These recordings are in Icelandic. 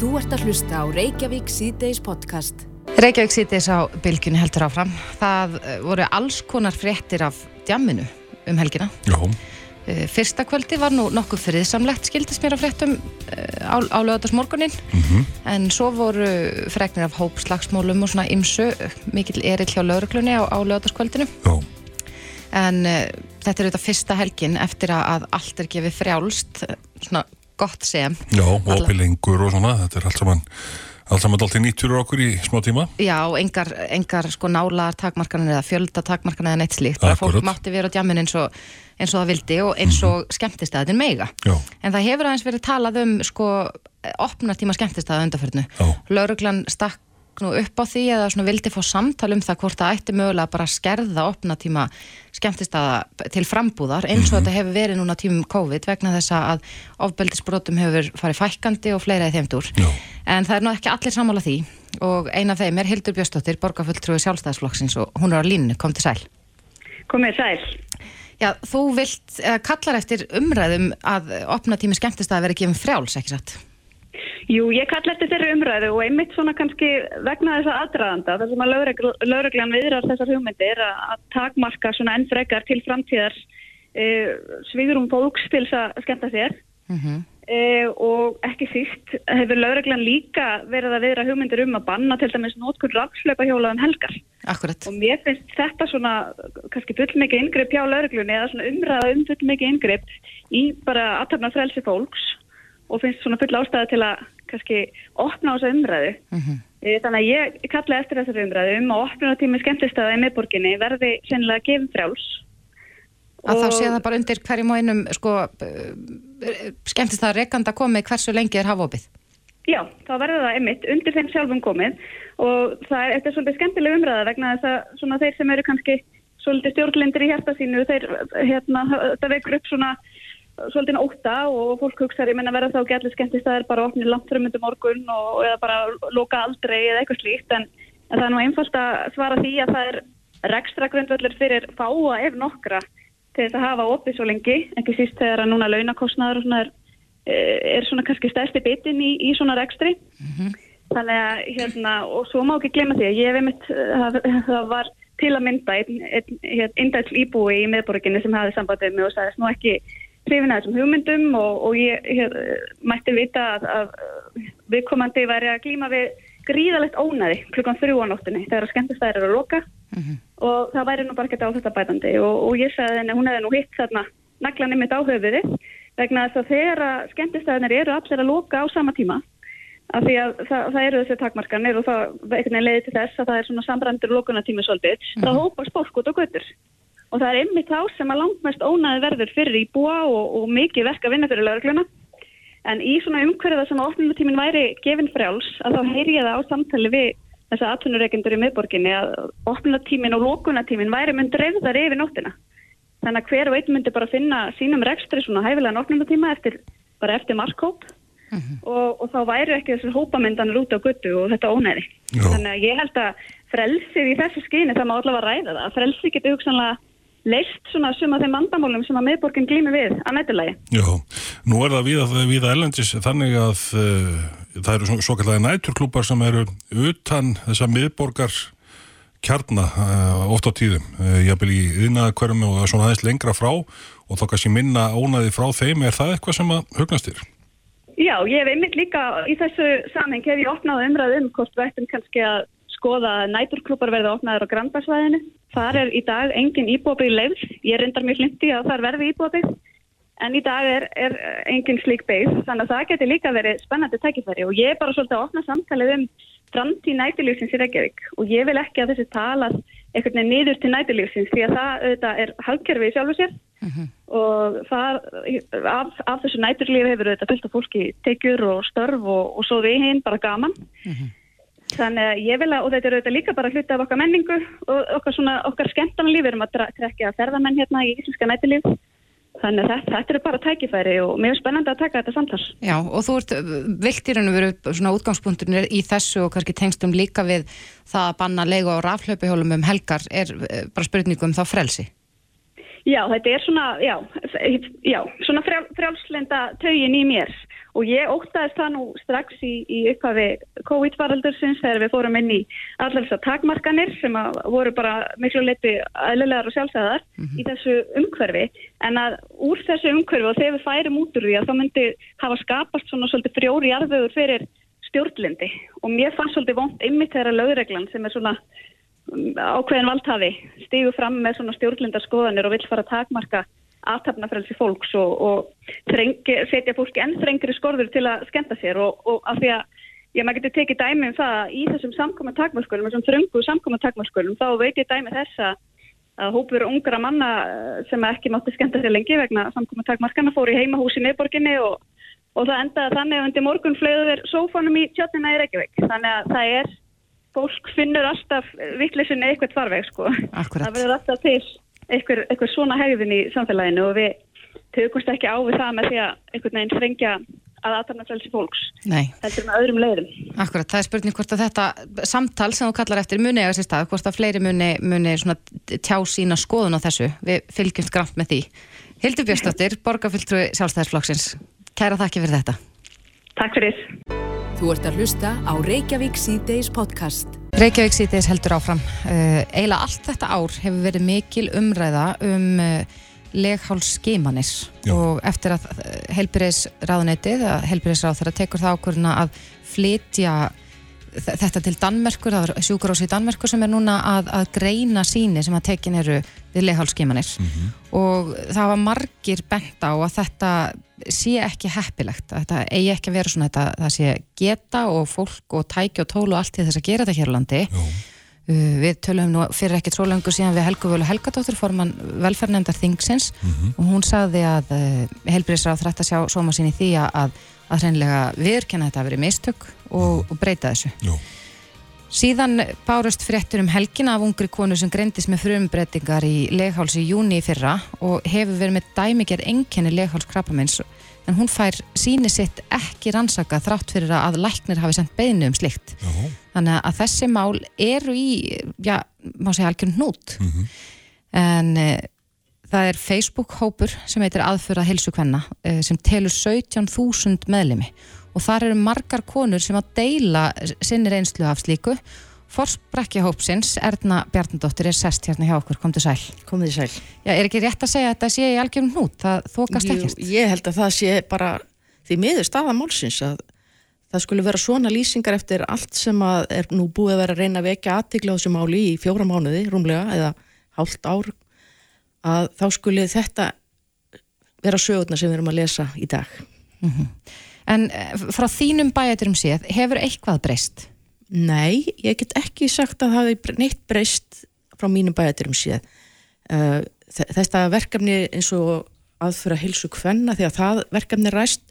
Þú ert að hlusta á Reykjavík síðdeis podcast. Reykjavík síðdeis á bylgjunni heldur áfram. Það eh, voru alls konar fréttir af djamminu um helgina. Já, Eh, Fyrsta kvöldi var nú nokkuð friðsamlegt skildist mér að fréttum eh, á, á lögadagsmorgunin en svo voru freknir af hópslagsmólum og svona ymsu mikill erill hjá lögreglunni á, á lögadagskvöldinu já, en uh, þetta er auðvitað fyrsta helgin eftir að, að allt er gefið frjálst svona gott sem. Já, opilengur og svona, þetta er allt saman, allt saman dálítið nýtt fyrir okkur í smá tíma. Já, engar, engar sko nálar takmarkanir eða fjölda takmarkanir eða neitt slíkt. Bara fólk mátti vera á djamin eins og, eins og það vildi og eins og skemmtistæðin meiga Já, en það hefur aðeins verið talað um sko opnartíma skemmtistæða undarförnu lauruglan stakk nú upp á því eða svona vildi fá samtal um það hvort það ætti mögulega bara að skerða opnatíma skemmtistæða til frambúðar eins og þetta hefur verið núna tímum COVID vegna þess að ofbeldisbrotum hefur farið fækkandi og fleira í þeimdur já, En það er nú ekki allir sammála því og eina af þeim er Hildur Björnsdóttir, borgarfulltrúi sjálfstæðisflokksins og hún er á línu, kom til sæl. Komið sæl. Já, þú vilt, eða kallar eftir umræðum að opna tími skemmtist að vera gefin frjáls, ekki satt? Jú, ég kalla eftir þeirri umræðu og einmitt svona kannski vegna þessa aðdraðanda þar sem að lögreglan viðrar þessar hugmyndir að, að takmarka svona enn frekar til framtíðar e, svíðurum fólks til þess að skemmta sér. Mm e, og ekki síst hefur lögreglan líka verið að viðra hugmyndir um að banna til dæmis nótkunn rafslöpa hjóla um helgar. Akkurat. og mér finnst þetta svona kannski fullmikið ingripp hjá lauruglunni eða svona umræða um fullmikið ingripp í bara aðtapna frelsi fólks og finnst svona full ástæða til að kannski opna á þessa umræðu. Mm Eh, þannig að ég kalla eftir þessari umræðu um að opna tími skemmtistæða í miðborginni verði sennilega gefin frjáls. Að þá Og- sé það bara undir hverjum og einum, sko, skemmtist að rekanda komið hversu lengi er hafopið. Já, þá verður það einmitt undir þeim sjálfum komið. Og það er, er svolítið skemmtileg umræða vegna þess að svona þeir sem eru kannski svolítið stjórnlindir í hjarta sínu þeir, hérna, það vekur upp svona svolítið óta og fólk hugsaður, ég menna verða þá ekki allir skemmtist að það er bara opnið langt frumundu morgun og eða bara loka aldrei eða eitthvað slíkt? En, en það er nú einfalt að svara því að það er rekstra grundvöldur fyrir fáa ef nokkra til þess að hafa opið svo lengi, ekki síst þegar að núna launakostnaður og svona er, er svona kannski stærsti bitin í, í svona rekstri. Þannig að hérna, og svo má ekki glemma því að ég hef einmitt, það, það var til að mynda einn ein, ein, indæll íbúi í miðborginni sem hafði sambandið með og sagðist nú ekki hrifin að þessum hugmyndum og, og ég hér, mætti vita að, að viðkomandi væri að glíma við gríðalegt ónæði klukkan þrjú á nóttunni þegar að skemmtistæðir eru að loka. Og það væri nú bara ekkert á þetta bætandi og, og ég sagði henni, hún hefði nú hitt þarna naglan einmitt á höfuði vegna þess að þegar að skemmtistæðinir eru allir að loka á sama tíma af því að það, það eru þessi takmarkanir og það leiði til þess að það er svona samræmdur lokunatími svolítið, það hópast fólk út á götur og það er einmitt þá sem að langmest ónæði verður fyrir íbúa og, og mikið verk að vinna fyrir laurugluna en í svona umhverfiða sem opnunatímin væri gefin frjáls að þá heyri ég það á samtali við þessa atvinnureikendur í miðborginni að opnunatímin og lokunatímin væri mynd dreifðar yfir nóttina. Þannig að hver og einn myndi bara finna sínum rekstri svona hæfilegan opnunatíma eftir, bara eftir markkóp og, og þá væri ekki þessar hópamyndanir út á guttu og þetta ónæði. Þannig að ég held að frelsið í þessu skyni það má allavega ræða það, að frelsið getur hugsanlega leist svona suma þeim vandamálum sem að miðborgin glými við að nættilagi já. Nú er það viða, viða ellendis þannig að uh, það eru svo, kallega næturklúpar sem eru utan þessa miðborgar kjarna uh, oft á tíðum. Uh, ég vil í yðnaðakverjum og svona aðeins lengra frá og þá kannski minna ónaði frá þeim. Er það eitthvað sem að hugnast þér? Já, ég hef einmitt líka í þessu samheng hef ég opnað umræð um hvort við ættum kannski að skoða að næturklúpar verði opnaður á Grandasvæðinu. Þar er í dag engin íbúabíð leifð. Ég reyndar mjög hlindi að þar verði íbúabíð. En í dag er, er engin slík beigð. Þannig að það geti líka verið spennandi tækifæri. Og ég er bara svolítið að opna samtalið um framtíð næturlífsins í Reykjavík. Og ég vil ekki að þessi talað einhvern veginn niður til næturlífsins því að það auðvitað er hagkerfið í sjálfu sér og það, af, af þessu næturlífi hefur þetta fullt af fólki tekjur og störf og, og svo við hinn bara gaman þannig að ég vil að, og þetta er auðvitað líka bara hluti af okkar menningu og okkar svona, okkar skemmtana lífi, við erum að dra- trekkja ferðamenn hérna í íslenska næturlíf. Þannig að þetta, þetta er bara tækifæri og er spennandi að taka þetta samtals Já, og þú ert vilt í raun og veru svona útgangspunkturinn er í þessu og kannski tengstum líka við það að banna leigu á rafhlaupihjólum um helgar er uh, bara spurningum þá frelsi. Já, þetta er svona, já, já svona frjál, frjálslenda taugin í mér og ég óttaðist það nú strax í, í upphafi COVID-faraldursins þegar við fórum inn í allar þessar takmarkanir sem voru bara miklu leiti aðlilegar og sjálfsæðar mm -hmm. í þessu umhverfi en að úr þessu umhverfi og þegar við færum út úr því að þá myndi hafa skapast svona svolítið frjóri arðugur fyrir stjórnlindi og mér fannst svolítið vond ymmit þeirra lögreglan sem er svona mm, ákveðin valdhafi stígu fram með svona stjórnlindarskoðanir og vill fara að takmarka aðtapnafrelsi fólks og, og þrengi, setja fólki enn þrengri skorður til að skenda sér og, og af því að ég maður getur tekið dæmi um það að í þessum samkoma takmarskölum, þessum þröngu samkoma takmarskölum þá veit ég dæmi þess að hópur ungra manna eh, sem ekki mátti skenda sér lengi vegna samkoma takmarkana fór í heimahús í neyborginni og, og það endaði þannig að undir morgun flöður sófánum í tjötnina í Reykjavík. Þannig að það er, fólk finnur alltaf vittlisinni eitthvað farveg sko, Akkurat. það verður alltaf til eitthvað, eitthvað svona hegðin í samfélaginu og við tökumst ekki á við það með því að einhvern veginn frengja að aðtarna frelsi fólks. Nei. Þetta er með öðrum leiðum. Akkurat, það er spurning hvort að þetta samtal sem þú kallar eftir muni eða sér stað, hvort að fleiri muni, muni tjá sína skoðun á þessu. Við fylgjumst grann með því. Hildur Björnsdóttir, borgarfylgtrúi sjálfstæðisflokksins. Kæra þakki fyrir þetta. Takk fyrir. Þú ert að hlusta á Reykjavík C-Days podcast. Reykjavík síðdeis heldur áfram. Uh, eiginlega allt þetta ár hefur verið mikil umræða um uh, leghálsskimanis og eftir að helbyrðisráðunetið, að helbyrðisráð þeirra tekur það ákvörðuna að flytja þetta til Danmerkur, það er sjúkurós í Danmerkur sem er núna að, að greina síni sem að tekin eru við leghálsskimanis mm -hmm. og það var margir bent á að þetta sé ekki heppilegt, þetta eigi ekki að vera svona þetta, það sé geta og fólk og tæki og tólu og allt til þess að gera þetta hér á landi uh, við tölum nú fyrir ekkert svo langur síðan við Helgu Völu Helgadóttur forman velferðnefndar Thingsins mm -hmm. og hún sagði að uh, helbriðsráð þrætt að sjá sóma sín í því að að hreinlega viðkjanna þetta að veri mistök og, og breyta þessu Jó. Síðan bárust fréttur um helgina af ungri konu sem greindist með frumbreytingar í leghálsi í júni í fyrra og hefur verið með dæmiger enginni leghálskrappamins en hún fær síni sitt ekki rannsaka þrátt fyrir að læknir hafi sendt beðinu um slikt. Já. Þannig að þessi mál eru í, já, má segja algjörn hnút. Mm -hmm. En e, það er Facebook-hópur sem heitir Aðfyrra Hilsukvenna e, sem telur 17.000 meðlemi og þar eru margar konur sem að deila sinni reynslu af slíku. Forsbrekja hópsins, Erna Bjarnadóttir er sest hérna hjá okkur, kom til sæl. Kom til sæl. Já, er ekki rétt að segja að þetta sé í algjörnum hnút, það þókast ekkert. Ég held að það sé bara því miður staðamálsins að það skulle vera svona lýsingar eftir allt sem að er nú búið að vera að reyna að vekja aðtikla á þessu máli í fjóra mánuði, rúmlega eða hálft ár að þá skulle þetta vera sögurna sem við erum að lesa í dag. Mm -hmm. En eh, frá þínum bæjaturum séð, hefur eitthvað breyst? Nei, ég get ekki sagt að það hefur neitt breyst frá mínum bæjaturum séð. Eh, þetta verkefni eins og aðfyrir að hilsu hvenna því að það verkefni ræst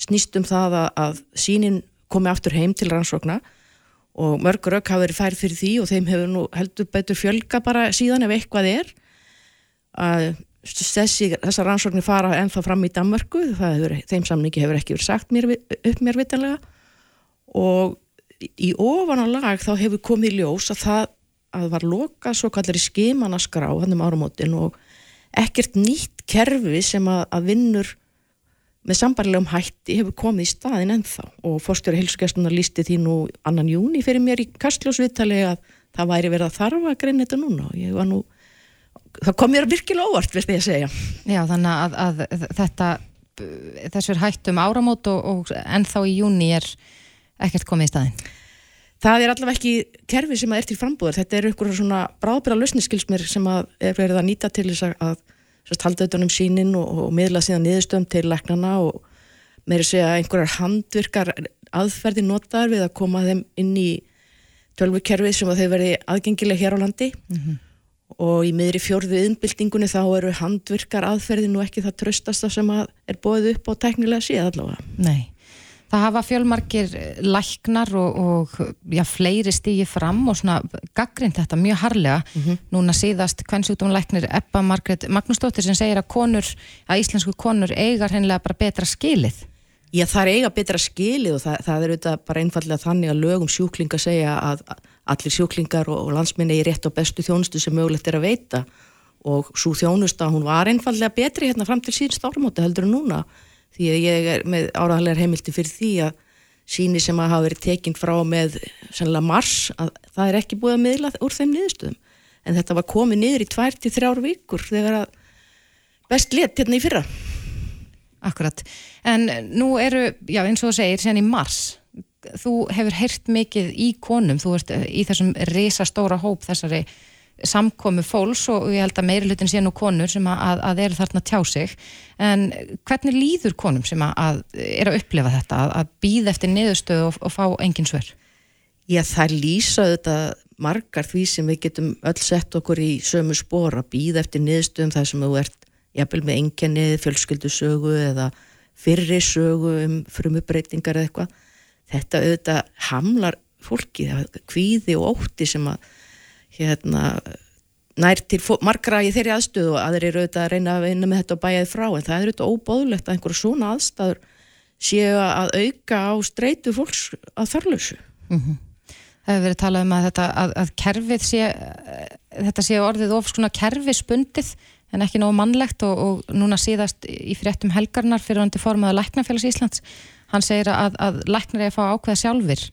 snýst um það að, að sínin komi aftur heim til rannsókna og mörgur auk hafa verið færð fyrir því og þeim hefur nú heldur betur fjölga bara síðan ef eitthvað er að þessi, þessar rannsóknir fara ennþá fram í Danmörku, hefur, þeim samningi hefur ekki verið sagt mér, upp mér vitanlega. Og í ofan á lag þá hefur komið ljós að það að var lokað svo kallar í skimanaskrá hann um árumótin og ekkert nýtt kerfi sem að, að vinnur með sambarlegum hætti hefur komið í staðin ennþá. Og fórstjóri hilsugjastuna lísti því nú annan júni fyrir mér í kastljósvittali að það væri verið að þarfa að greina þetta núna. Og ég var nú það kom mér virkilega óvart, veist ég að segja. Já, þannig að, að þetta, þessur hættum áramót og, og ennþá í júni er ekkert komið í staðin. Það er allavega ekki kerfi sem er til frambúðar. Þetta er einhverja svona bráðbyrra lausniskilsmir sem er verið að nýta til þess að sérst, halda auðvitað um sínin og, og miðla síðan niðurstöðum til læknana og meiri segja einhverjar handvirkar aðferði notaður við að koma þeim inn í tölvukerfið sem að þau verði aðgengileg hér á landi. Mm -hmm og í miðri fjórðu innbyltingunni þá eru handvirkar aðferðin og ekki það tröstasta sem er bóðið upp á teknilega síðan allavega. Nei, það hafa fjölmarkir læknar og, og já, fleiri stígi fram og svona gaggrind þetta mjög harlega. Mm -hmm. Núna síðast kvennsjúkdóm læknir Ebba Margret Magnúsdóttir sem segir að konur, að íslensku konur eigar hennilega bara betra skilið. Já, það er eiga betra skilið og það, það er auðvitað bara einfallega þannig að lögum sjúklinga segja að allir sjúklingar og landsminni er rétt á bestu þjónustu sem mögulegt er að veita. Og svo þjónusta hún var einfallega betri hérna fram til síðust árumóti heldur en núna því að ég er með áraðanlegar heimildi fyrir því að síni sem að hafa verið tekinn frá með sannlega mars að það er ekki búið að miðla úr þeim niðurstöðum. En þetta var komið niður í tvær til þrjár vikur þegar að best let hérna í fyrra. Akkurat, en nú eru, já eins og segir, sen í mars þú hefur heyrt mikið í konum, þú ert í þessum risastóra hóp þessari samkomi fólks og ég held að meiri hlutin sé nú konur sem að, að eru þarna tjá sig en hvernig líður konum sem að, að er að upplefa þetta að, að býða eftir niðurstöðu og, og fá engin svör? Já það lýsa þetta margar því sem við getum öll sett okkur í sömu spór að býða eftir niðurstöðum þar sem þú ert jafnvel með enginnið, fjölskyldusögu eða fyrri sögu um frumubreitingar eða eitthvað þetta auðvitað hamlar fólki, kvíði og ótti sem að hérna, nær til margra í þeirri aðstöðu og aðri eru auðvitað að reyna að vinna með þetta og bæjaði frá en það er auðvitað óbóðlegt að einhverju svona aðstæður séu að auka á streitu fólks að þarlösu. Mm -hmm. Það hefur verið talað um að þetta að, að kerfið sé, þetta sé orðið of svona kerfispundið en ekki nógu mannlegt og, og núna síðast í fréttum helgarnar fyrir hundi formaða Læknafélags Íslands hann segir að, að læknar er að fá ákveða sjálfur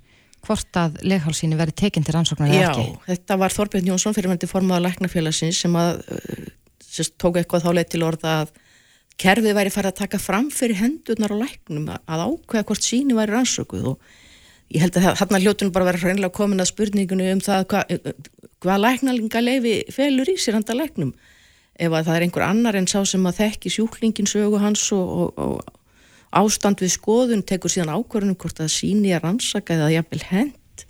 hvort að leghálsíni verið tekinn til rannsóknar eða ekki. Já, þetta var Þorbjörn Jónsson fyrirvændi formaða læknafélagsins sem að uh, sem tók eitthvað þá leið til orða að kerfið væri farið að taka fram fyrir hendurnar og læknum að ákveða hvort síni væri rannsókuð og ég held að þarna hljótunum bara verið hreinlega komin að spurningunum um það hvað hva læknalinga leifi felur í sér handa læknum ef að það er einhver annar en sá sem að þekki sjúklingin sögu hans og, og, og ástand við skoðun tekur síðan ákvarðunum hvort að síni að rannsaka eða jafnvel hend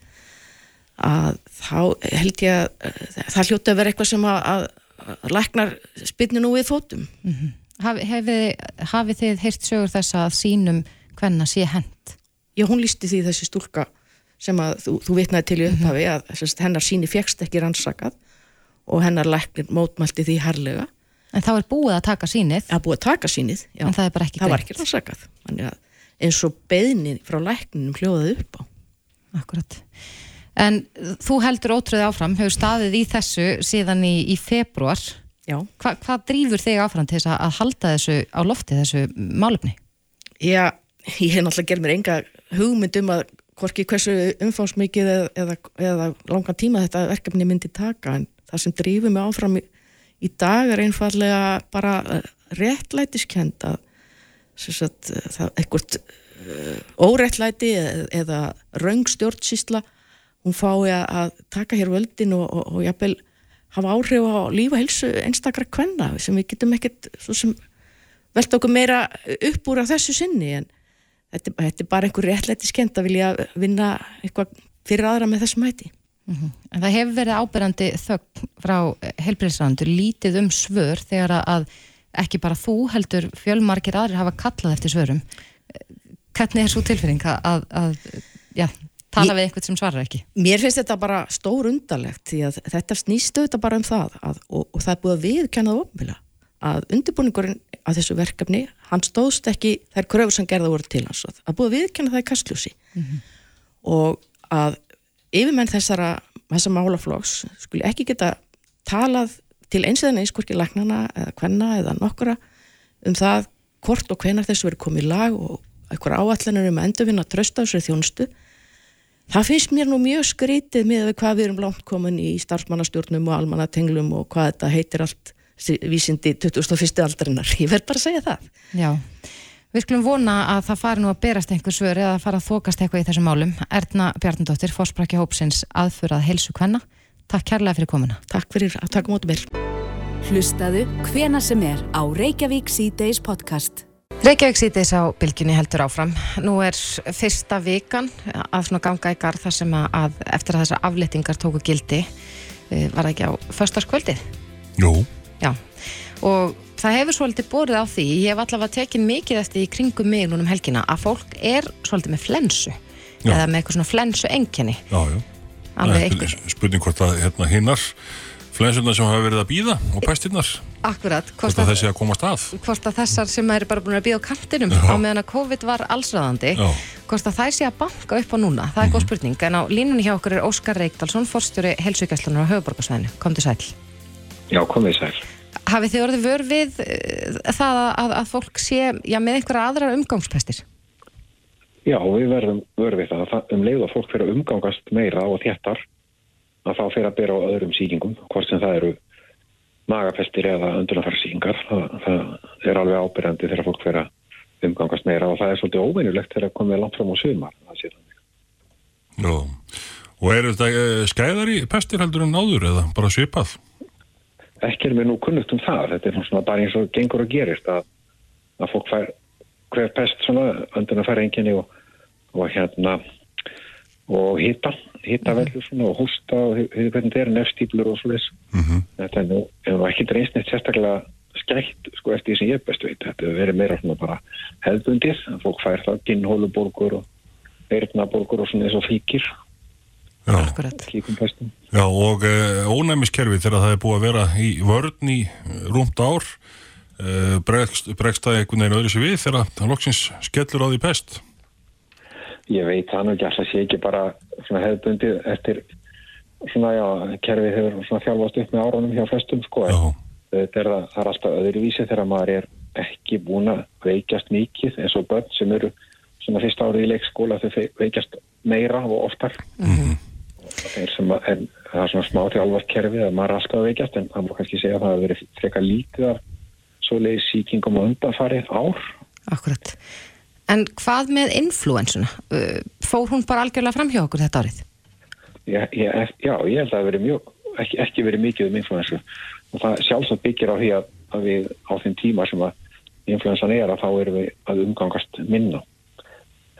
að þá held ég að það hljóti að vera eitthvað sem að, að læknar spilni nú við fótum mm -hmm. Hafi, hafið þið heyrt sögur þess að sínum hvenna sé hend? Já, hún lísti því þessi stúlka sem að þú, þú vitnaði til í upphafi mm -hmm. að hennar síni fegst ekki rannsakað og hennar læknir mótmælti því herlega En þá er búið að taka sínið? Það er búið að taka sínið, já. En það er bara ekki greitt? Það var ekki rannsakað. Eins og beðnin frá lækninum hljóðaði upp á. Akkurat. En þú heldur ótrúið áfram, hefur staðið í þessu síðan í, í februar. Já. Hva, hvað drýfur þig áfram til þess að halda þessu á lofti, þessu málefni? Já, ég hef náttúrulega gerð mér enga hugmynd um að hvorki hversu umfánsmikið eða, eða, eða langan tíma þetta verkefni myndi taka en það sem drýfur mig áfram í í dag er einfallega bara eh, réttlætiskend að eh, ekkert uh, óréttlæti eða, eða raungstjórnsísla hún fái að taka hér völdin og, og, og jafnvel hafa áhrif á lífa helsu einstakra kvenna sem við getum ekkert velta okkur meira upp úr á þessu sinni en þetta, þetta er bara einhver réttlætiskend að vilja vinna eitthvað fyrir aðra með þessum hætti Mm -hmm. En það hefur verið ábyrjandi þögn frá helbriðsrandur lítið um svör þegar að ekki bara þú heldur fjölmarkir aðrir hafa kallað eftir svörum. Hvernig er svo tilfinning að, að, að já, tala ég, við eitthvað sem svarar ekki? Mér finnst þetta bara stór undarlegt því að þetta snýstu þetta bara um það að, og, og það er búið að viðkennað ofnvila að undirbúningurinn að þessu verkefni, hann stóðst ekki þær kröfur sem gerða voru til hans að búið að viðkenna það í kastljósi mm -hmm. og að yfirmenn þessara, þessara málaflóks skuli ekki geta talað til eins eða neins, hvorki lagnana eða hvenna eða nokkura um það hvort og hvenar þessu verið komið í lag og eitthvað áallanir um að endurvinna trösta á þessari þjónustu. Það finnst mér nú mjög skrítið með hvað við erum langt komin í starfsmannastjórnum og almannatenglum og hvað þetta heitir allt vísindi 2001. aldarinnar, ég verð bara að segja það. Já Við skulum vona að það fari nú að berast einhver svör eða að fara að þokast eitthvað í þessum málum. Erna Bjarnadóttir, fórsprakki hópsins aðfurað heilsu kvenna. Takk kærlega fyrir komuna. Takk fyrir að taka mótið mér. Hlustaðu hvena sem er á Reykjavík C-Days podcast. Reykjavík C-Days á bylginni heldur áfram. Nú er fyrsta vikan að svona ganga í garð þar sem að eftir að þessar aflettingar tóku gildi eh, var það ekki á förstaskvöldið? Jú. Já, og það hefur svolítið borðið á því, ég hef allavega tekið mikið eftir í kringum mig núnum helgina að fólk er svolítið með flensu já. eða með eitthvað svona flensu enginni Já, já, spurning hvort að hérna, hinnar flensunar sem hafa verið að býða og pæstinnar Akkurat, hvort að þessi að komast að. hvort að þessar sem er bara búin að býða á kantinum já. á meðan að COVID var allsræðandi hvort að það sé að banka upp á núna það er mm -hmm. góð spurning, en á línunni hjá okkur er Óskar Reykdalsson, forstjóri helsugæslunar á höfuborgarsvæðinu, kom til sæl Já, komið sæl hafið þið orðið vör við uh, það að, að fólk sé já, með einhverja aðrar umgangspestir? Já, við verðum vörfið það, það um leið og fólk fyrir að umgangast meira og þéttar að þá fyrir að byrja á öðrum síkingum, hvort sem það eru magapestir eða öndunarfærsíkingar. Það, það er alveg ábyrjandi þegar fólk fyrir að umgangast meira og það er svolítið óveinulegt þegar það komið langt fram á sumar. Já, og eru þetta uh, skæðar í pestir heldur en áður eða bara svipað? Ekki er mér nú kunnugt um það, þetta er svona bara eins og gengur og gerist að, að fólk fær hver pest svona öndun að fara enginni og, og hérna og hýta, hýta velur svona og hústa og hvernig þetta er nefnstýplur og svoleiðis. Mm -hmm. Þetta er nú, nú ekki dreysnið sérstaklega skreitt sko eftir því sem ég best veit. Þetta hefur verið meira svona bara hefðbundir, fólk fær það ginnhóluborgur og eirnaborgur og svona eins og fíkir. Já, Já og e, ónæmiskerfi þegar það er búið að vera í vörn í rúmt ár Eh, bregst, það einhvern veginn öðru sér við þegar það loksins skellur á því pest? Ég veit það nú ekki að það sé ekki bara hefðbundið eftir svona já, kerfið hefur svona þjálfast upp með árunum hjá flestum sko það er, það er alltaf öðru vísi þegar maður er ekki búin að veikjast mikið eins og börn sem eru svona fyrst árið í leikskóla þau veikjast meira og oftar. Mm -hmm. það er, sem, er, það er svona smá þjálfast kerfið að maður er alltaf veikjast en það má kannski segja að það hefur verið freka lítið af svoleiðis síkingum og undanfarið ár. Akkurat. En hvað með influensuna? Fór hún bara algjörlega fram hjá okkur þetta árið? Já, ég, já, ég held að það veri mjög, ekki, ekki verið mikið um influensu og það sjálfsagt byggir á því að, að við á þeim tíma sem að influensan er að þá erum við að umgangast minna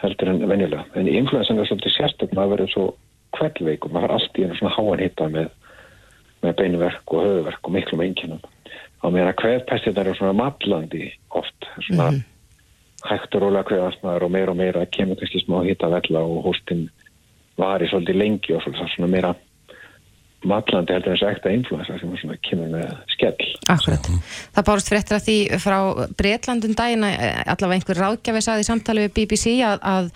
heldur en venjulega. En influensan er svolítið sérstaklega að verið svo kveldveikum, maður allt í einu svona háan hitta með, með beinverk og höfuverk og miklum enginum á meðan hverfpestirnar eru svona matlandi oft svona mm -hmm. hægt og róla hverfastmaður og meira og meira kemur kannski smá hitta vella og hóstinn var í svolítið lengi og svona meira matlandi heldur eins og ekta influensa sem svona kemur með skell. Akkurat, það bárst fréttir að því frá Breitlandun dagina allavega einhver ráðgjafi saði í samtali við BBC að, að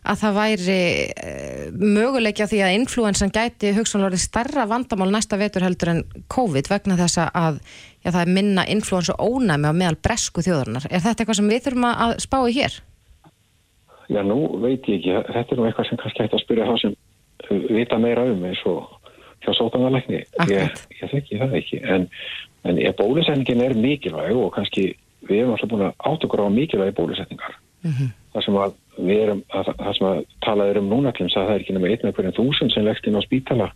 að það væri uh, möguleikja því að influensan gæti hugsanlórið starra vandamál næsta vetur heldur en COVID vegna þess að já, það er minna influensu ónæmi á meðal bresku þjóðurnar. Er þetta eitthvað sem við þurfum að spá í hér? Já, nú veit ég ekki. Þetta er nú eitthvað sem kannski hægt að spyrja þá sem vita meira um eins og hjá sótanarleikni. Ég, ég þekki það ekki. En, en bólusetningin er mikilvæg og kannski við erum alltaf búin að átt okkur á mikilvægi bólusetningar. Mm -hmm. Það sem að við erum, að, það sem að talaður um núna til þess að það er ekki nema einn með hverjum þúsund sem leggst inn á spítala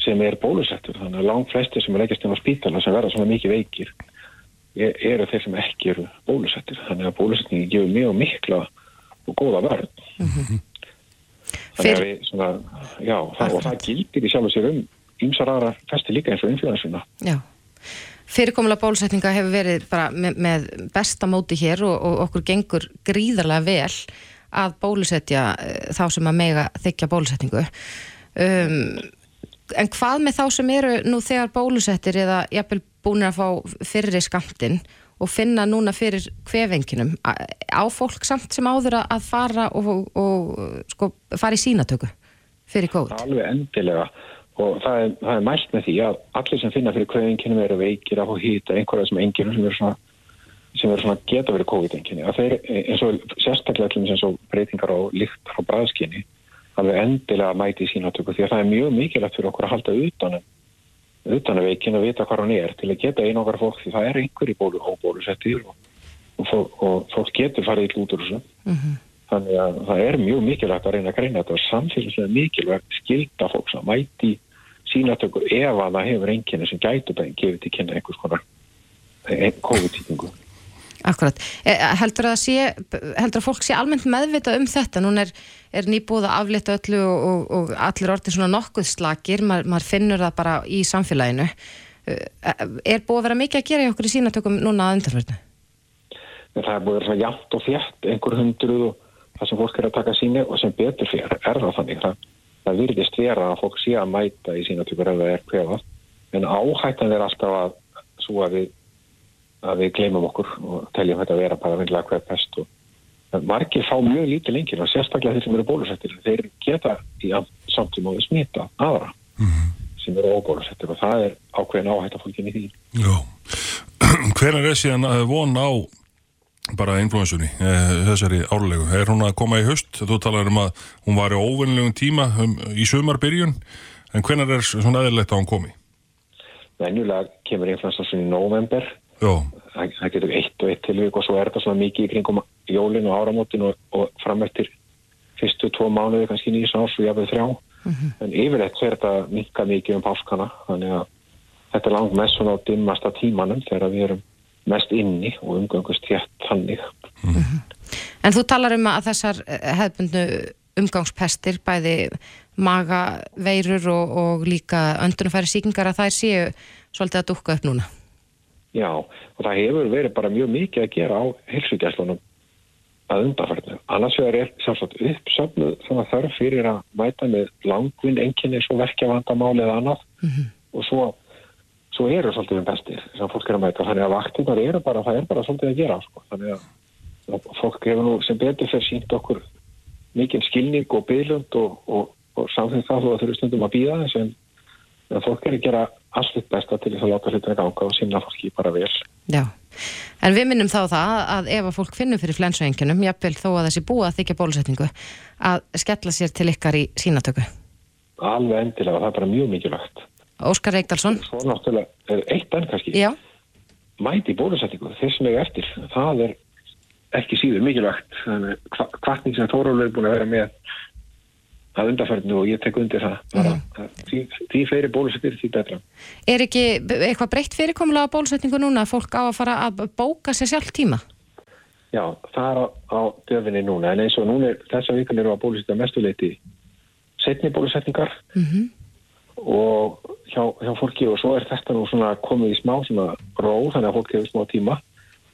sem er bólusettur. Þannig að langt flesti sem er leggjast inn á spítala sem verða svona mikið veikir eru þeir sem ekki eru bólusettur. Þannig að bólusetningi gefur mjög mikla og góða verð. Mm -hmm. Þannig að við svona, já, það, og það gildir í sjálf og sér um ymsar aðra festi líka eins og influensuna. Já. Fyrirkomulega bólusetninga hefur verið bara með, með besta móti hér og, og okkur gengur gríðarlega vel að bólusetja uh, þá sem að mega þykja bólusetningu. Um, en hvað með þá sem eru nú þegar bólusettir eða jafnvel búin að fá fyrri skamtinn og finna núna fyrir hvefenginum á fólk samt sem áður að fara og, og, og sko, fara í sínatöku fyrir COVID? Alveg endilega og það er, það er mælt með því að allir sem finna fyrir kvöðinkinum eru veikir fá hýta einhverja sem enginum sem eru svona, sem eru svona geta verið COVID-enginni að þeir eins og sérstaklega eins og breytingar á líkt frá bræðskinni alveg endilega mæti í sínatöku því að það er mjög mikilvægt fyrir okkur að halda utanum utanum veikin og vita hvað hann er til að geta einu okkar fólk því það er einhver í bólu og bólusettir og, og, og fólk getur farið í þessu mm -hmm. þannig að það er mjög mikilvægt að reyna að greina þetta og samfélagslega mikilvægt skilta fólks að mæti sínatökur ef að það hefur enginni sem gætu en gefið til kynna einhvers konar eh, COVID-tíkingu. Akkurat. Eh, heldur að, sé, heldur að fólk sé almennt meðvita um þetta? Nún er, er nýbúið að aflita öllu og, og, og allir orðin svona nokkuð slagir, Ma, maður finnur það bara í samfélaginu. Eh, er búið að vera mikið að gera í okkur í sínatökum núna að undarverðinu? Það er búið að vera svona jæmt og fjætt, einhver hundruð og það sem fólk er að taka síni og sem betur fyrir er það þannig. Það það virðist vera að fólk sé að mæta í sína typur ef það er kvefað en áhættan er alltaf að svo að við, að við gleymum okkur og teljum þetta að vera bara vinnilega kvef pest og margir fá mjög lítið lengir og sérstaklega þeir sem eru bólusettir þeir geta í samtíma og smita aðra mm -hmm. sem eru óbólusettir og það er ákveðin áhætt að fólkinni því. Hvernig er síðan að von á bara influensunni, eh, þessari árlegu? Er hún að koma í höst? Þú talar um að hún var í óvinnlegum tíma um, í sumarbyrjun, en hvernig er svona eðlilegt að hún komi? Venjulega kemur influensa svona í november, það, það getur eitt og eitt tilvík og svo er þetta svona mikið í kringum jólin og áramótin og, og framöttir fyrstu tvo mánuði kannski nýjus árs og jáfnveg þrjá. Mm -hmm. en yfirleitt er þetta mikka mikið um páskana þannig að þetta er langt mest svona á dimmasta tímanum þegar við erum mest inni og umgangust hétt þannig. Mm -hmm. En þú talar um að þessar eh, hefðbundu umgangspestir bæði magaveirur og, og líka öndunumfæri síkingar að þær séu svolítið að dukka upp núna Já, og það hefur verið bara mjög mikið að gera á helsugjæslunum að undarfærnu. Annars vegar er sjálfsagt uppsöfnuð þannig að þarf fyrir að mæta með langvinn enginni svo verkjavandamáli eða annað mm -hmm. og svo, svo eru svolítið um bestir sem fólk er að mæta. Þannig að vaktingar eru bara, það er bara svolítið að gera. Sko. Þannig að, fólk hefur nú sem betur fyrir sínt okkur mikinn skilning og bygglund og, og, og samþýtt það þó að þau eru stundum að býða þess en fólk er að gera allt besta til þess að láta hlutina ganga og sína fólki bara vel. Já. En við minnum þá það að ef að fólk finnur fyrir flensuengjunum, jafnvel þó að þessi búa þykja bólusetningu, að skella sér til ykkar í sínatöku. Alveg endilega, það er bara mjög mikilvægt. Óskar Reykdalsson. Svo náttúrulega er eitt enn kannski. Já. Mæti bólusetningu, þessum ekki eftir, það er ekki síður mikilvægt. Þannig hvartning sem Þórólur er búin að vera með að undarfærnu og ég tek undir það bara, mm. því, því fleiri bólusettir því betra Er ekki eitthvað breytt fyrirkomulega bólusetningu núna að fólk á að fara að bóka sér sjálf tíma? Já, það er á, á döfinni núna en eins og núna er þessa vikan eru að bólusetja mestuleiti setni bólusetningar mm -hmm. og hjá, hjá fólki og svo er þetta nú svona komið í smá svona ró þannig að fólki hefur smá tíma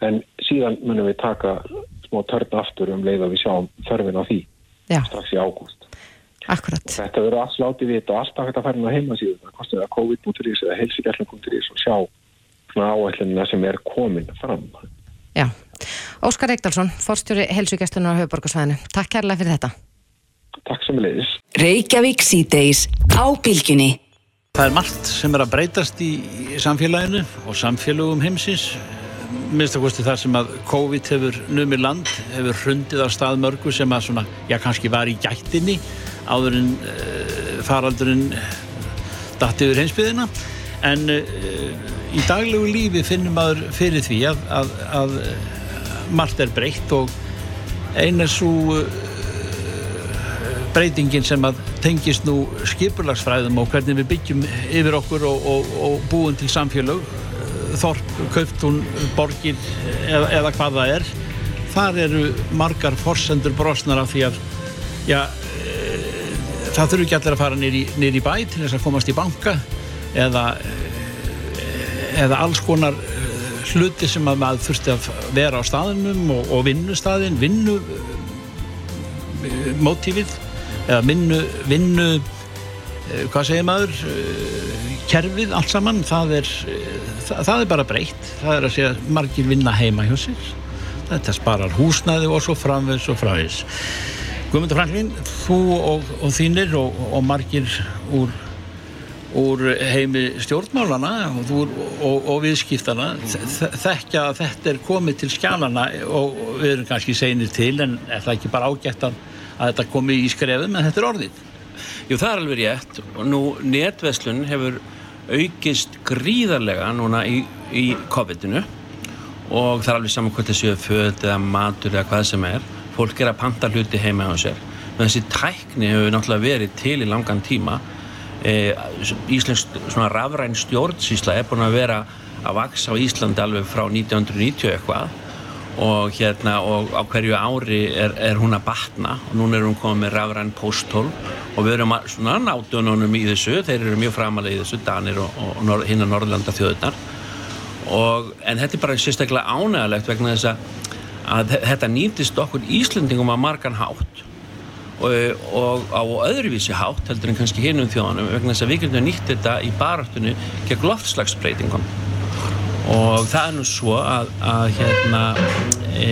en síðan munum við taka smá törn aftur um leið að við sjáum þörfin á því Já. strax í ágúst Akkurat. Og þetta verður alls látið við og alltaf hægt að fara inn á heimasíðu. Það kostar það COVID.is eða helsigjarlun.is og sjá svona áætlunina sem er komin fram. Já. Óskar Eikdalsson, fórstjóri helsugjastunum á höfuborgarsvæðinu. Takk kærlega fyrir þetta. Takk sem leiðis. Reykjavík síðdeis á bylginni. Það er margt sem er að breytast í samfélaginu og samfélagum heimsins. Minnst að kosti það sem að COVID hefur numið land, hefur hrundið á stað mörgu sem að svona, já kannski var í gættinni áður en uh, faraldurinn dætti yfir heimsbyðina en uh, í daglegu lífi finnum maður fyrir því að, að, að margt er breytt og ein er svo breytingin sem að tengist nú skipulagsfræðum og hvernig við byggjum yfir okkur og, og, og búum til samfélag þorp, kauftún, borgir eða, eða hvað það er. Þar eru margar forsendur brosnar af því að já, það þurfu ekki allir að fara nýri bæ til þess að komast í banka eða, eða alls konar eh, hluti sem að maður þurfti að vera á staðinum og, og vinnustadin, vinnu eh, mótífið eða vinnu, vinnu eh, hvað segir maður kerfið, allt saman. Það er, það, það er bara breytt. Það er að segja margir vinna heima hjá sér. Þetta sparar húsnæði og svo framvegs og framvegs Guðmundur Franklín, þú og, og þínir og, og margir úr, úr heimi stjórnmálana og, og viðskiptana þekkja að þetta er komið til skjálana og við erum kannski segnir til en er það ekki bara ágætt að, að þetta komi í skrefum en þetta er orðið? Jú það er alveg rétt. Og nú netveslun hefur aukist gríðarlega núna í, í COVID-inu og það er alveg saman hvort þessu född eða matur eða hvað sem er fólk er að panta hluti heima á sér. En þessi tækni hefur náttúrulega verið til í langan tíma. E, Íslensk rafræn stjórnsísla er búin að vera að vaksa á Íslandi alveg frá 1990 eitthvað. Og hérna og á hverju ári er, er hún að batna. Og núna er hún komið með rafræn posthól og við erum að, svona náttúrunum í þessu, þeir eru mjög framalega í þessu Danir og, og hinn að Norðlanda þjóðunar og en þetta er bara sérstaklega ánægilegt vegna þess að að þetta nýtist okkur Íslandingum að margan hátt. Og, og á öðruvísi hátt heldur en kannski hinnum þjóðanum vegna þess að við getum nýtt þetta í baráttunni gegn loftslagsbreytingum. Og það er nú svo að, að hérna e,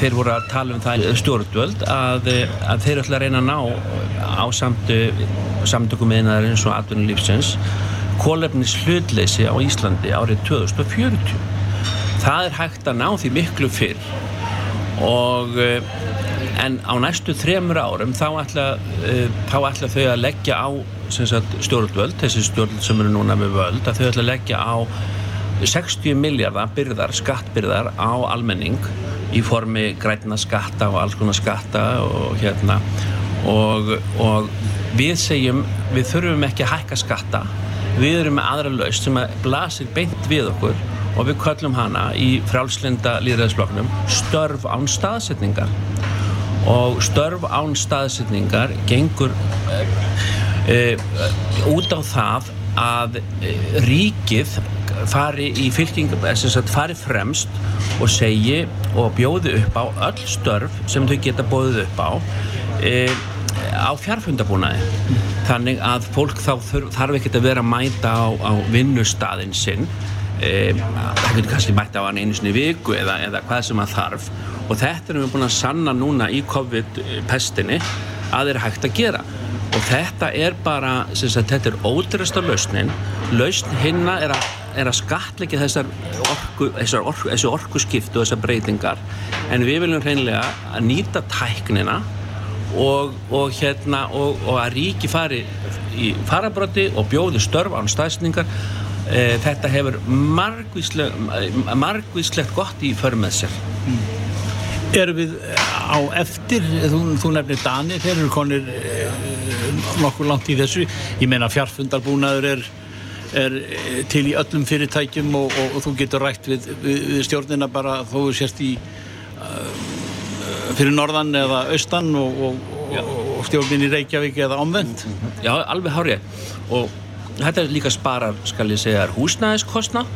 þeir voru að tala um það stjórnvöld að, að þeir ætla að reyna að ná á samt samtökum meðinaðarins og atvinnulífsins kólefnis hlutleysi á Íslandi árið 2040 það er hægt að ná því miklu fyrr. Og en á næstu þremur árum þá ætla, þá ætla þau að leggja á stjórnvöld, þessi stjórnvöld sem eru núna með völd, að þau ætla að leggja á 60 miljardar byrðar, skattbyrðar á almenning í formi græna skatta og alls konar skatta og hérna. Og, og við segjum við þurfum ekki að hækka skatta. Við erum með aðra laust sem að blasir beint við okkur og við köllum hana í frálslinda líðræðisbloknum störf án staðsetningar. Og störf án staðsetningar gengur e, út á það að e, ríkið fari í fylking, fari fremst og segi og bjóði upp á öll störf sem þau geta bóðið upp á e, á fjárfundabúnaði þannig að fólk þá þarf ekkert að vera að mæta á, á vinnustadin sinn e, það getur kannski mæta á hann einu sinni viku eða, eða hvað sem að þarf. Og þetta erum við búin að sanna núna í COVID-pestinni að þeir hægt að gera. Og þetta er bara, sagt, þetta er ótrústa lausnin. Lausn hinna er að að skatleika þessar orku, þessar orku, þessu orku skiptu og þessar breytingar. En við viljum hreinlega að nýta tæknina og, og, hérna, og, og að ríki fari í farabróti og bjóði störf án staðsningar þetta hefur margvíslegt gott í för með sér. Mm. Erum við á eftir, þú, þú nefnir Dani, þeir eru konir e, nokkur langt í þessu, ég meina fjarfundarbúnaður er er eh, til í öllum fyrirtækjum og, og, og þú getur rætt við, við, við stjórnina bara þó þú sérst í fyrir norðan eða austan og, og stjórnin í Reykjavík eða omvend Já, alveg hárið og þetta líka sparar, skal ég segja, húsnæðiskostna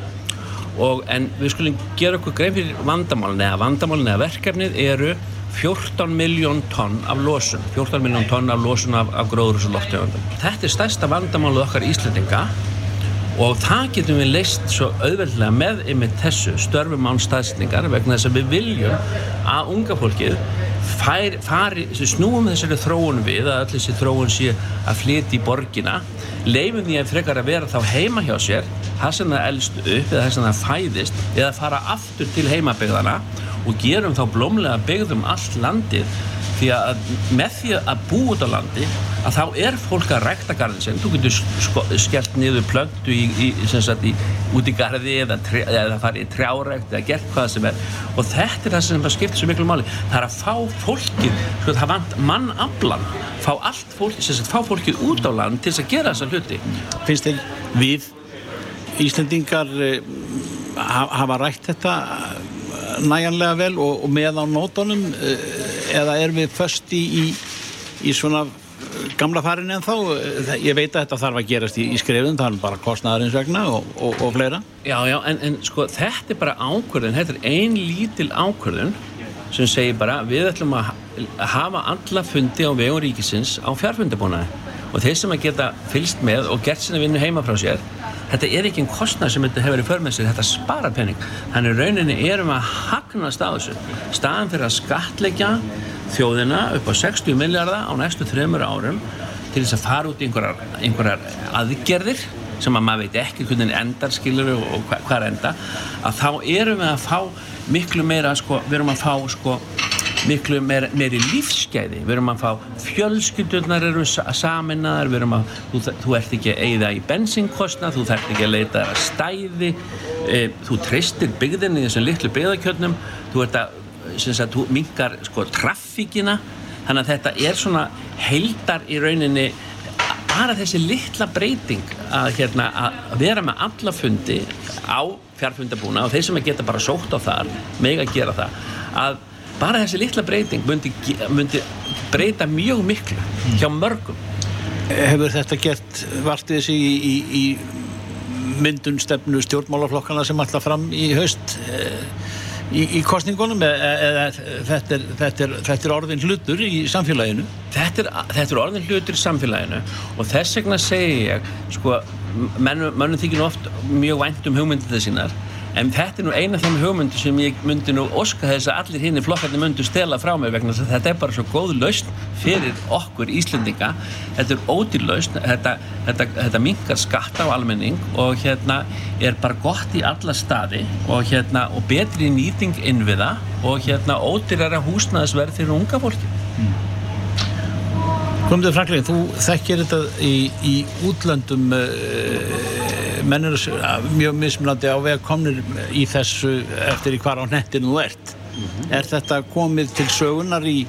en við skulum gera okkur grein fyrir vandamálun eða vandamálun eða verkefnið eru 14 miljón tonn af losun. 14 miljón tonn af losun af, af gróður og loftegundum. Þetta er stærsta vandamálu okkar Íslandinga og það getum við leist svo auðveldlega með yfir þessu störfum án staðsningar vegna þess að við viljum að unga fólkið fær, fari, snúum þessari þróun við að öll þessi þróun sé að flytja í borgina leifum því að frekar að vera þá heima hjá sér það sem það elst upp eða það sem það fæðist eða fara aftur til heimabegðana og gerum þá blómlega begðum allt landið því að með því að bú út á landi að þá er fólk að rækta garðin sem þú getur sko, skellt niður plöntu út í garði eða, eða farið í trjárækt eða gert hvað sem er. Og þetta er það sem skiptir svo miklu máli. Það er að fá fólkið sko, það vant mannablan fá fólkið, sagt, fá fólkið út á land til að gera þessa hluti. Finnst þér við Íslendingar eh, hafa rækt þetta næjanlega vel og, og með á nótunum eh, eða er við först í, í, í svona gamla farin en þá ég veit að þetta þarf að gerast í, í skrifun það er bara kostnæðarins vegna og, og, og fleira. Já, já, en, en sko þetta er bara ákvörðun, þetta er ein lítil ákvörðun sem segir bara við ætlum að hafa alla fundi á vegum ríkisins á fjárfundabúnaði og þeir sem að geta fylst með og gert sinna vinnu heima frá sér þetta er ekki einn kostnæð sem þetta hefur í förmessi þetta spara penning, þannig rauninni erum að hagnast á þessu. Staðan fyrir að skatleggja þjóðina upp á 60 miljardar á næstu þreymur árum til þess að fara út í einhverjar, einhverjar aðgerðir sem að maður veit ekki hvernig endar skilur og hvað er enda að þá erum við að fá miklu meira sko, við erum að fá sko miklu meiri, meiri lífsgæði. Við erum að fá fjölskyldurnar eru saminnaðar við erum að, þú, þú ert ekki að eigða í bensinkostna þú þarf ekki að leita að stæði e, þú treystir byggðinni í þessum litlu byggðarkjörnum þú ert að sagt, þú mingar sko traffíkina þannig að þetta er svona heldar í rauninni bara þessi litla breyting að, hérna, að vera með alla fundi á fjárfundabúna og þeir sem geta bara sótt á þar meg að gera það að bara þessi litla breyting myndi, myndi breyta mjög miklu hjá mörgum. Hefur þetta gert vartið þessi í, í, í myndun stefnu stjórnmálaflokkana sem alltaf fram í haust í, í kostningunum eða þetta er, þetta, er, þetta er orðin hlutur í samfélaginu? Þetta er, þetta er orðin hlutur í samfélaginu og þess vegna segi ég sko, mannum þykir oft mjög vænt um hugmyndið þessínar En þetta er nú eina af þeim hugmyndu sem ég myndi nú óska þess að allir hinn í flokkarnir myndu stela frá mig vegna þess að þetta er bara svo góð lausn fyrir okkur Íslendinga. Þetta er ódýr lausn, þetta, þetta, þetta minkar skatta á almenning og hérna er bara gott í alla staði og hérna og betri nýting innviða og hérna ódýrara húsnæðisverð fyrir unga fólki. Guðmundur Franklin, þú þekkir þetta í, í útlöndum uh, mennir mjög mismunandi á vega komnir í þessu eftir í hvar á nettinu þú ert. Er þetta komið til sögunar í,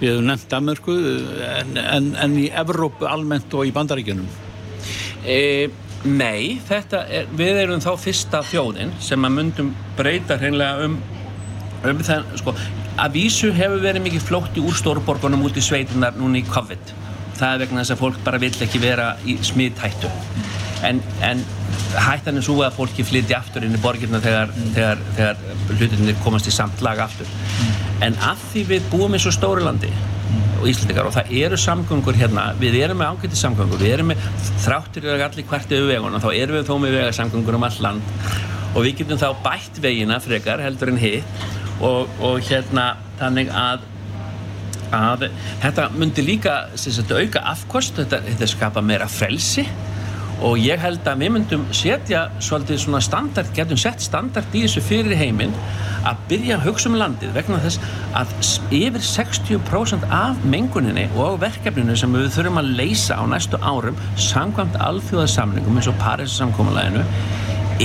við hefum nefnt Danmarku, en, en, en í Evrópu almennt og í Bandaríkjunum? E, nei, þetta er, við erum þá fyrsta þjóðin sem að myndum breyta hreinlega um, um það, sko, að vísu hefur verið mikið flótti úr stórborgunum út í sveitunar núna í COVID. Það er vegna þess að fólk bara vill ekki vera í smiðhættu. En, en hættan er svo að fólki flytja aftur inn í borgirna þegar, þegar, þegar hlutinni komast í samt lag aftur. En að því við búum í svo stóri landi og Íslandikar og það eru samgöngur hérna, við erum með ágætti samgöngur, við erum með þráttur eða allir hvert yfir veguna, þá erum við þó með vegasamgöngur um all land og við getum þá bætt vegina frekar heldur en hitt og, og hérna þannig að, að þetta myndi líka sagt, auka afkost, þetta, þetta skapa meira frelsi. Og ég held að við myndum setja svolítið svona standard, getum sett standard í þessu fyrir heiminn að byrja að hugsa um landið vegna þess að yfir 60% af menguninni og verkefninu sem við þurfum að leysa á næstu árum samkvæmt alþjóðasamningum eins og Parísasamkomalæðinu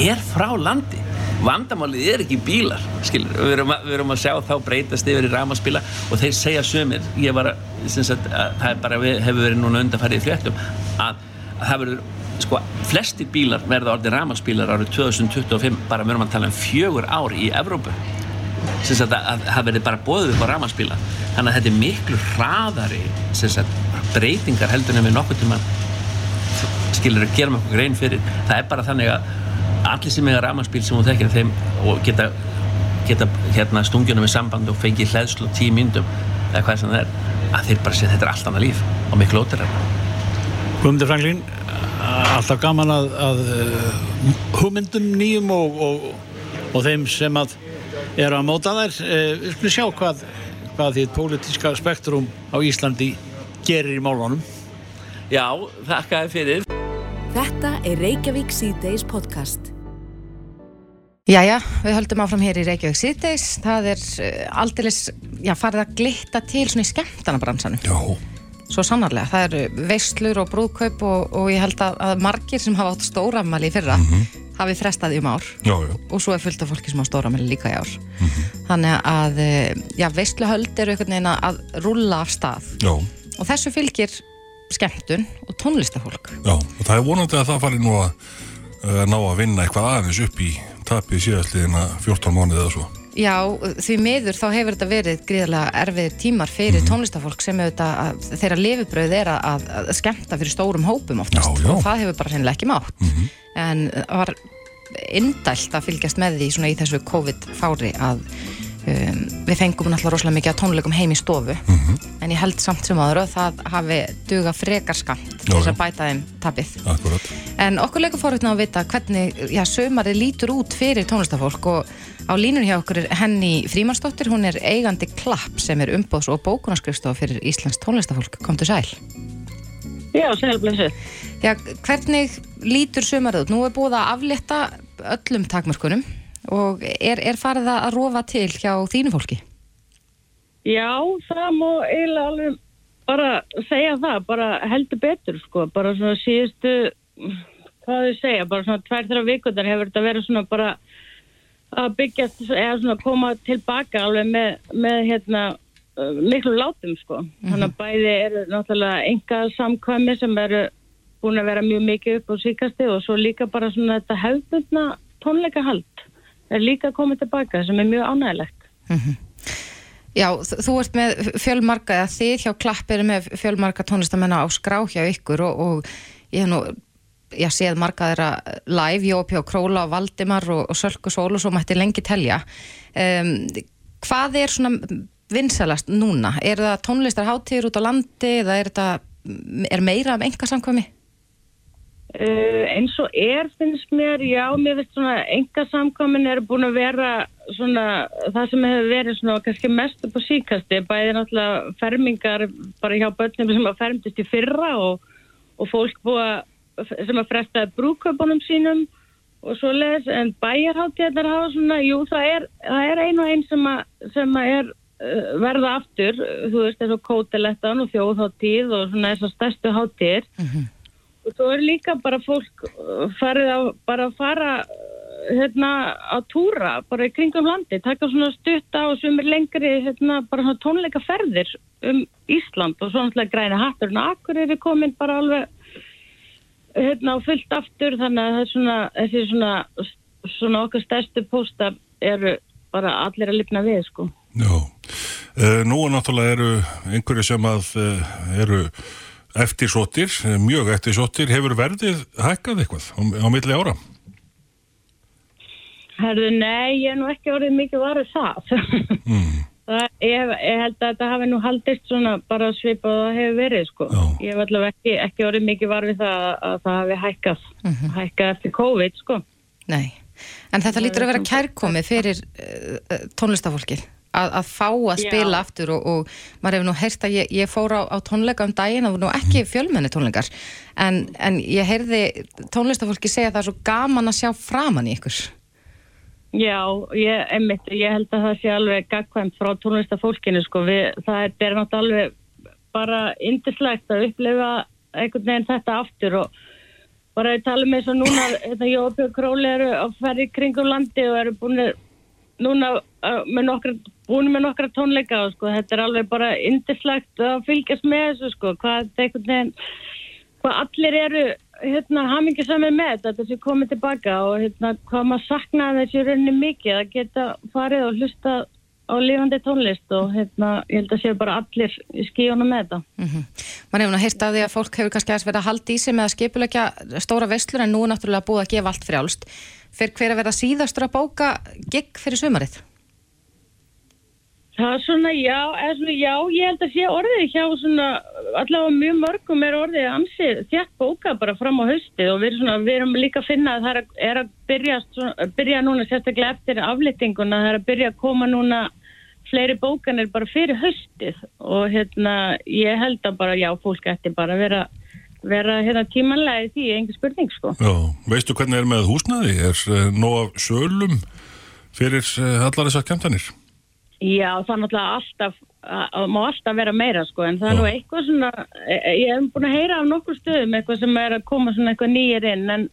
er frá landi vandamálið er ekki bílar skilur, við erum, að, við erum að sjá þá breytast yfir í ramaspíla og þeir segja sömur ég var að, að, að það bara, hefur verið núna undanfærið í fléttum að það verður sko, flestir bílar verða orðið ramaspílar árið 2025 bara við erum að tala um fjögur ár í Evrópu. Sagt að það verður bara bóðið upp á ramaspíla þannig að þetta er miklu hraðari sagt, breytingar heldur en við nokkur tíma skilur að gera með okkur grein fyrir. Það er bara þannig að allir sem eiga ramaspíl sem þú þekkir þeim og geta, geta hérna, stungjuna með samband og fengi hlæðslu tíu myndum eða hvað sem það er að þeir bara sé þetta er allt annað líf og miklu óterra Guðmundur Franklín alltaf gaman að, að hugmyndum nýjum og, og, og þeim sem að eru að móta þær. Við skulum sjá hvað, hvað því pólitíska spektrum á Íslandi gerir í málunum. Já, þakka þið fyrir Þetta er Reykjavík C-Days podcast. Jæja, við höldum áfram hér í Reykjavík C-Days. Það er uh, aldeilis, já, farið að glitta til svona í skemmtanabransanum. Já. Svo sannarlega, það eru veislur og brúðkaup og, og ég held að, að margir sem hafa átt stóramæli í fyrra mm -hmm. hafi frestað um ár. Já, já. Og svo er fullt af fólki sem á stóramæli líka í ár. Mm -hmm. Þannig að, já, veisluhöld eru einhvern veginn að rulla af stað. Já. Og þessu fylgir skemmtun og tónlistafólk Já, og það er vonandi að það fari nú að uh, ná að vinna eitthvað aðeins upp í tapið síðastliðina 14 mánuðið eða svo Já, því miður þá hefur þetta verið gríðarlega erfiðir tímar fyrir mm -hmm. tónlistafólk sem auðvitað þeirra lifibröð er að, að skemmta fyrir stórum hópum oftast já, já. og það hefur bara hennilega ekki mátt mm -hmm. en var indælt að fylgjast með því svona í þessu COVID-fári að Um, við fengum náttúrulega rosalega mikið að tónleikum heim í stofu. Mm -hmm. en ég held samt sem aðra það hafi duga frekar skamt til þess að bæta þeim tapið Akkurat. en okkur leikur fórhundna að vita hvernig já, sömari lítur út fyrir tónlistafólk og á línun hjá okkur er Henny Frímansdóttir, hún er eigandi klapp sem er umbóðs- og bókunarskrifstof fyrir Íslands tónlistafólk, komdu sæl. Já, Já, hvernig lítur sömarið út? Nú er búið að aflétta öllum takmörkunum og er, er farið að rofa til hjá þínu fólki? Já, það má eiginlega alveg bara segja það, bara heldur betur sko, bara svona síðustu hvað þau segja, bara svona tvær þrjá vikundar hefur þetta verið svona bara að byggja, eða svona koma tilbaka alveg með, með hérna miklu látum sko, -hmm. þannig að bæði eru náttúrulega enga samkvæmi sem eru búin að vera mjög mikið upp á síkasti og svo líka bara svona þetta hefðbundna tónleikahald er líka komið tilbaka sem er mjög ánægilegt. Mm -hmm. Já, þú ert með fjölmarka, eða þið hjá Klapp eru með fjölmarka tónlistamennar á skrá hjá ykkur og, og ég hef nú, ég séð marka þeirra live, Jópi og Króla og Valdimar og, og Sölku Sól og svo mætti lengi telja. Um, hvað er svona vinsalast núna? Er það tónlistarháttíður út á landi eða er, þetta, er meira af enga samkvæmi? Uh, eins og er finnst mér, já, mér finnst svona enga samkomin er búin að vera svona, það sem hefur verið svona kannski mest upp á síkasti, bæði náttúrulega fermingar bara hjá börnum sem að fermtist í fyrra og, og fólk búa sem að frestaði brúköpunum sínum og svo leiðis, en bæjarháttíðar hafa svona, jú, það er, það er ein og ein sem að, sem að er uh, verða aftur, þú veist, eins og kótilettan og þjóðháttíð og svona þessar stærstu háttíðir Mhm. Og svo er líka bara fólk uh, farið að bara fara uh, hérna að túra bara í kringum landi, taka svona stutta og sem er lengri hérna bara svona tónleikaferðir um Ísland og svona græna hatturinn og akkur er komin bara alveg hérna á fullt aftur þannig að það er svona þessi svona, svona okkar stærstu pósta eru bara allir að lifna við sko. Já, uh, nú náttúrulega eru einhverju sem að uh, eru eftirsóttir, eh, mjög eftirsóttir, hefur verðið hækkað eitthvað á, á milli ára? Herðu, nei, ég er nú ekki orðið mikið varðið það. Mm. það ég, ég held að þetta hafi nú haldist svona bara svipað og það hefur verið, sko. Já. Ég hef allavega ekki, ekki orðið mikið varðið það að, að það hafi hækkað, hækkað eftir COVID, sko. Nei, en þetta lítur að vera kærkomið fyrir uh, tónlistafólkið að, að fá að spila Já. aftur og, og maður hefur nú heyrt að ég, ég fór á, á tónleika um daginn og nú ekki fjölmenni tónleikar en, en ég heyrði tónlistafólki segja að það er svo gaman að sjá framan í ykkur Já, ég, einmitt, ég held að það sé alveg gagkvæmt frá tónlistafólkinu, sko. Við, það er, náttúrulega alveg bara indislegt að upplifa einhvern veginn þetta aftur og bara við talum eins og núna, þetta Jóbjörg Króli eru að ferja í kringum landi og eru búin núna uh, með nokkra, búin með nokkra tónleika og sko, þetta er alveg bara indislegt að fylgjast með þessu, sko, hvað veginn, hvað allir eru hérna hamingisamið með þetta sé komið tilbaka og hérna hvað maður saknaði þessi rauninni mikið að geta farið og hlusta á lifandi tónlist og hérna ég held að séu bara allir í skíunum með þetta. mm Man hefur nú heyrt að því að fólk hefur kannski aðeins verið að halda í sig með að skipulegja stóra veslur en nú er náttúrulega búið að gefa allt frjálst. Fyrir hver að vera síðastur að bóka gig fyrir sumarið? Það er svona já, eða svona já, ég held að sé orðið hjá svona, allavega mjög mörgum er orðið ansið þjætt bóka bara fram á haustið og við svona, við erum líka að finna að það er að, er að byrja, svona, byrja núna sérstaklega eftir aflýtinguna, það er að byrja að koma núna fleiri bókanir bara fyrir haustið og hérna ég held að bara já, fólk ætti bara að vera, vera hérna tímanlega í því, engin spurning sko. Já, veistu hvernig er með húsnaði? Er uh, nóg af sölum fyrir uh, allar þessar kemtanir? Já, það er náttúrulega alltaf, má alltaf vera meira sko, en það er nú eitthvað svona, e- e- ég hef búin að heyra af nokkur stöðum eitthvað sem er að koma svona eitthvað nýjir inn, en,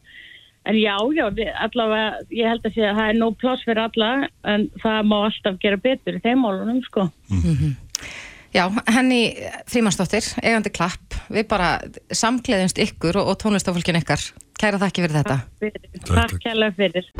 en já, já, við, allavega, ég held að sé að það er nóg pláss fyrir alla, en það má alltaf gera betur í þeim málunum, sko. Já, henni Frímansdóttir, eigandi klapp við bara samkleðumst ykkur og, og tónlistafólkin ykkar kæra þakki fyrir þetta Fyrir, Takk, takk takk. kærlega fyrir.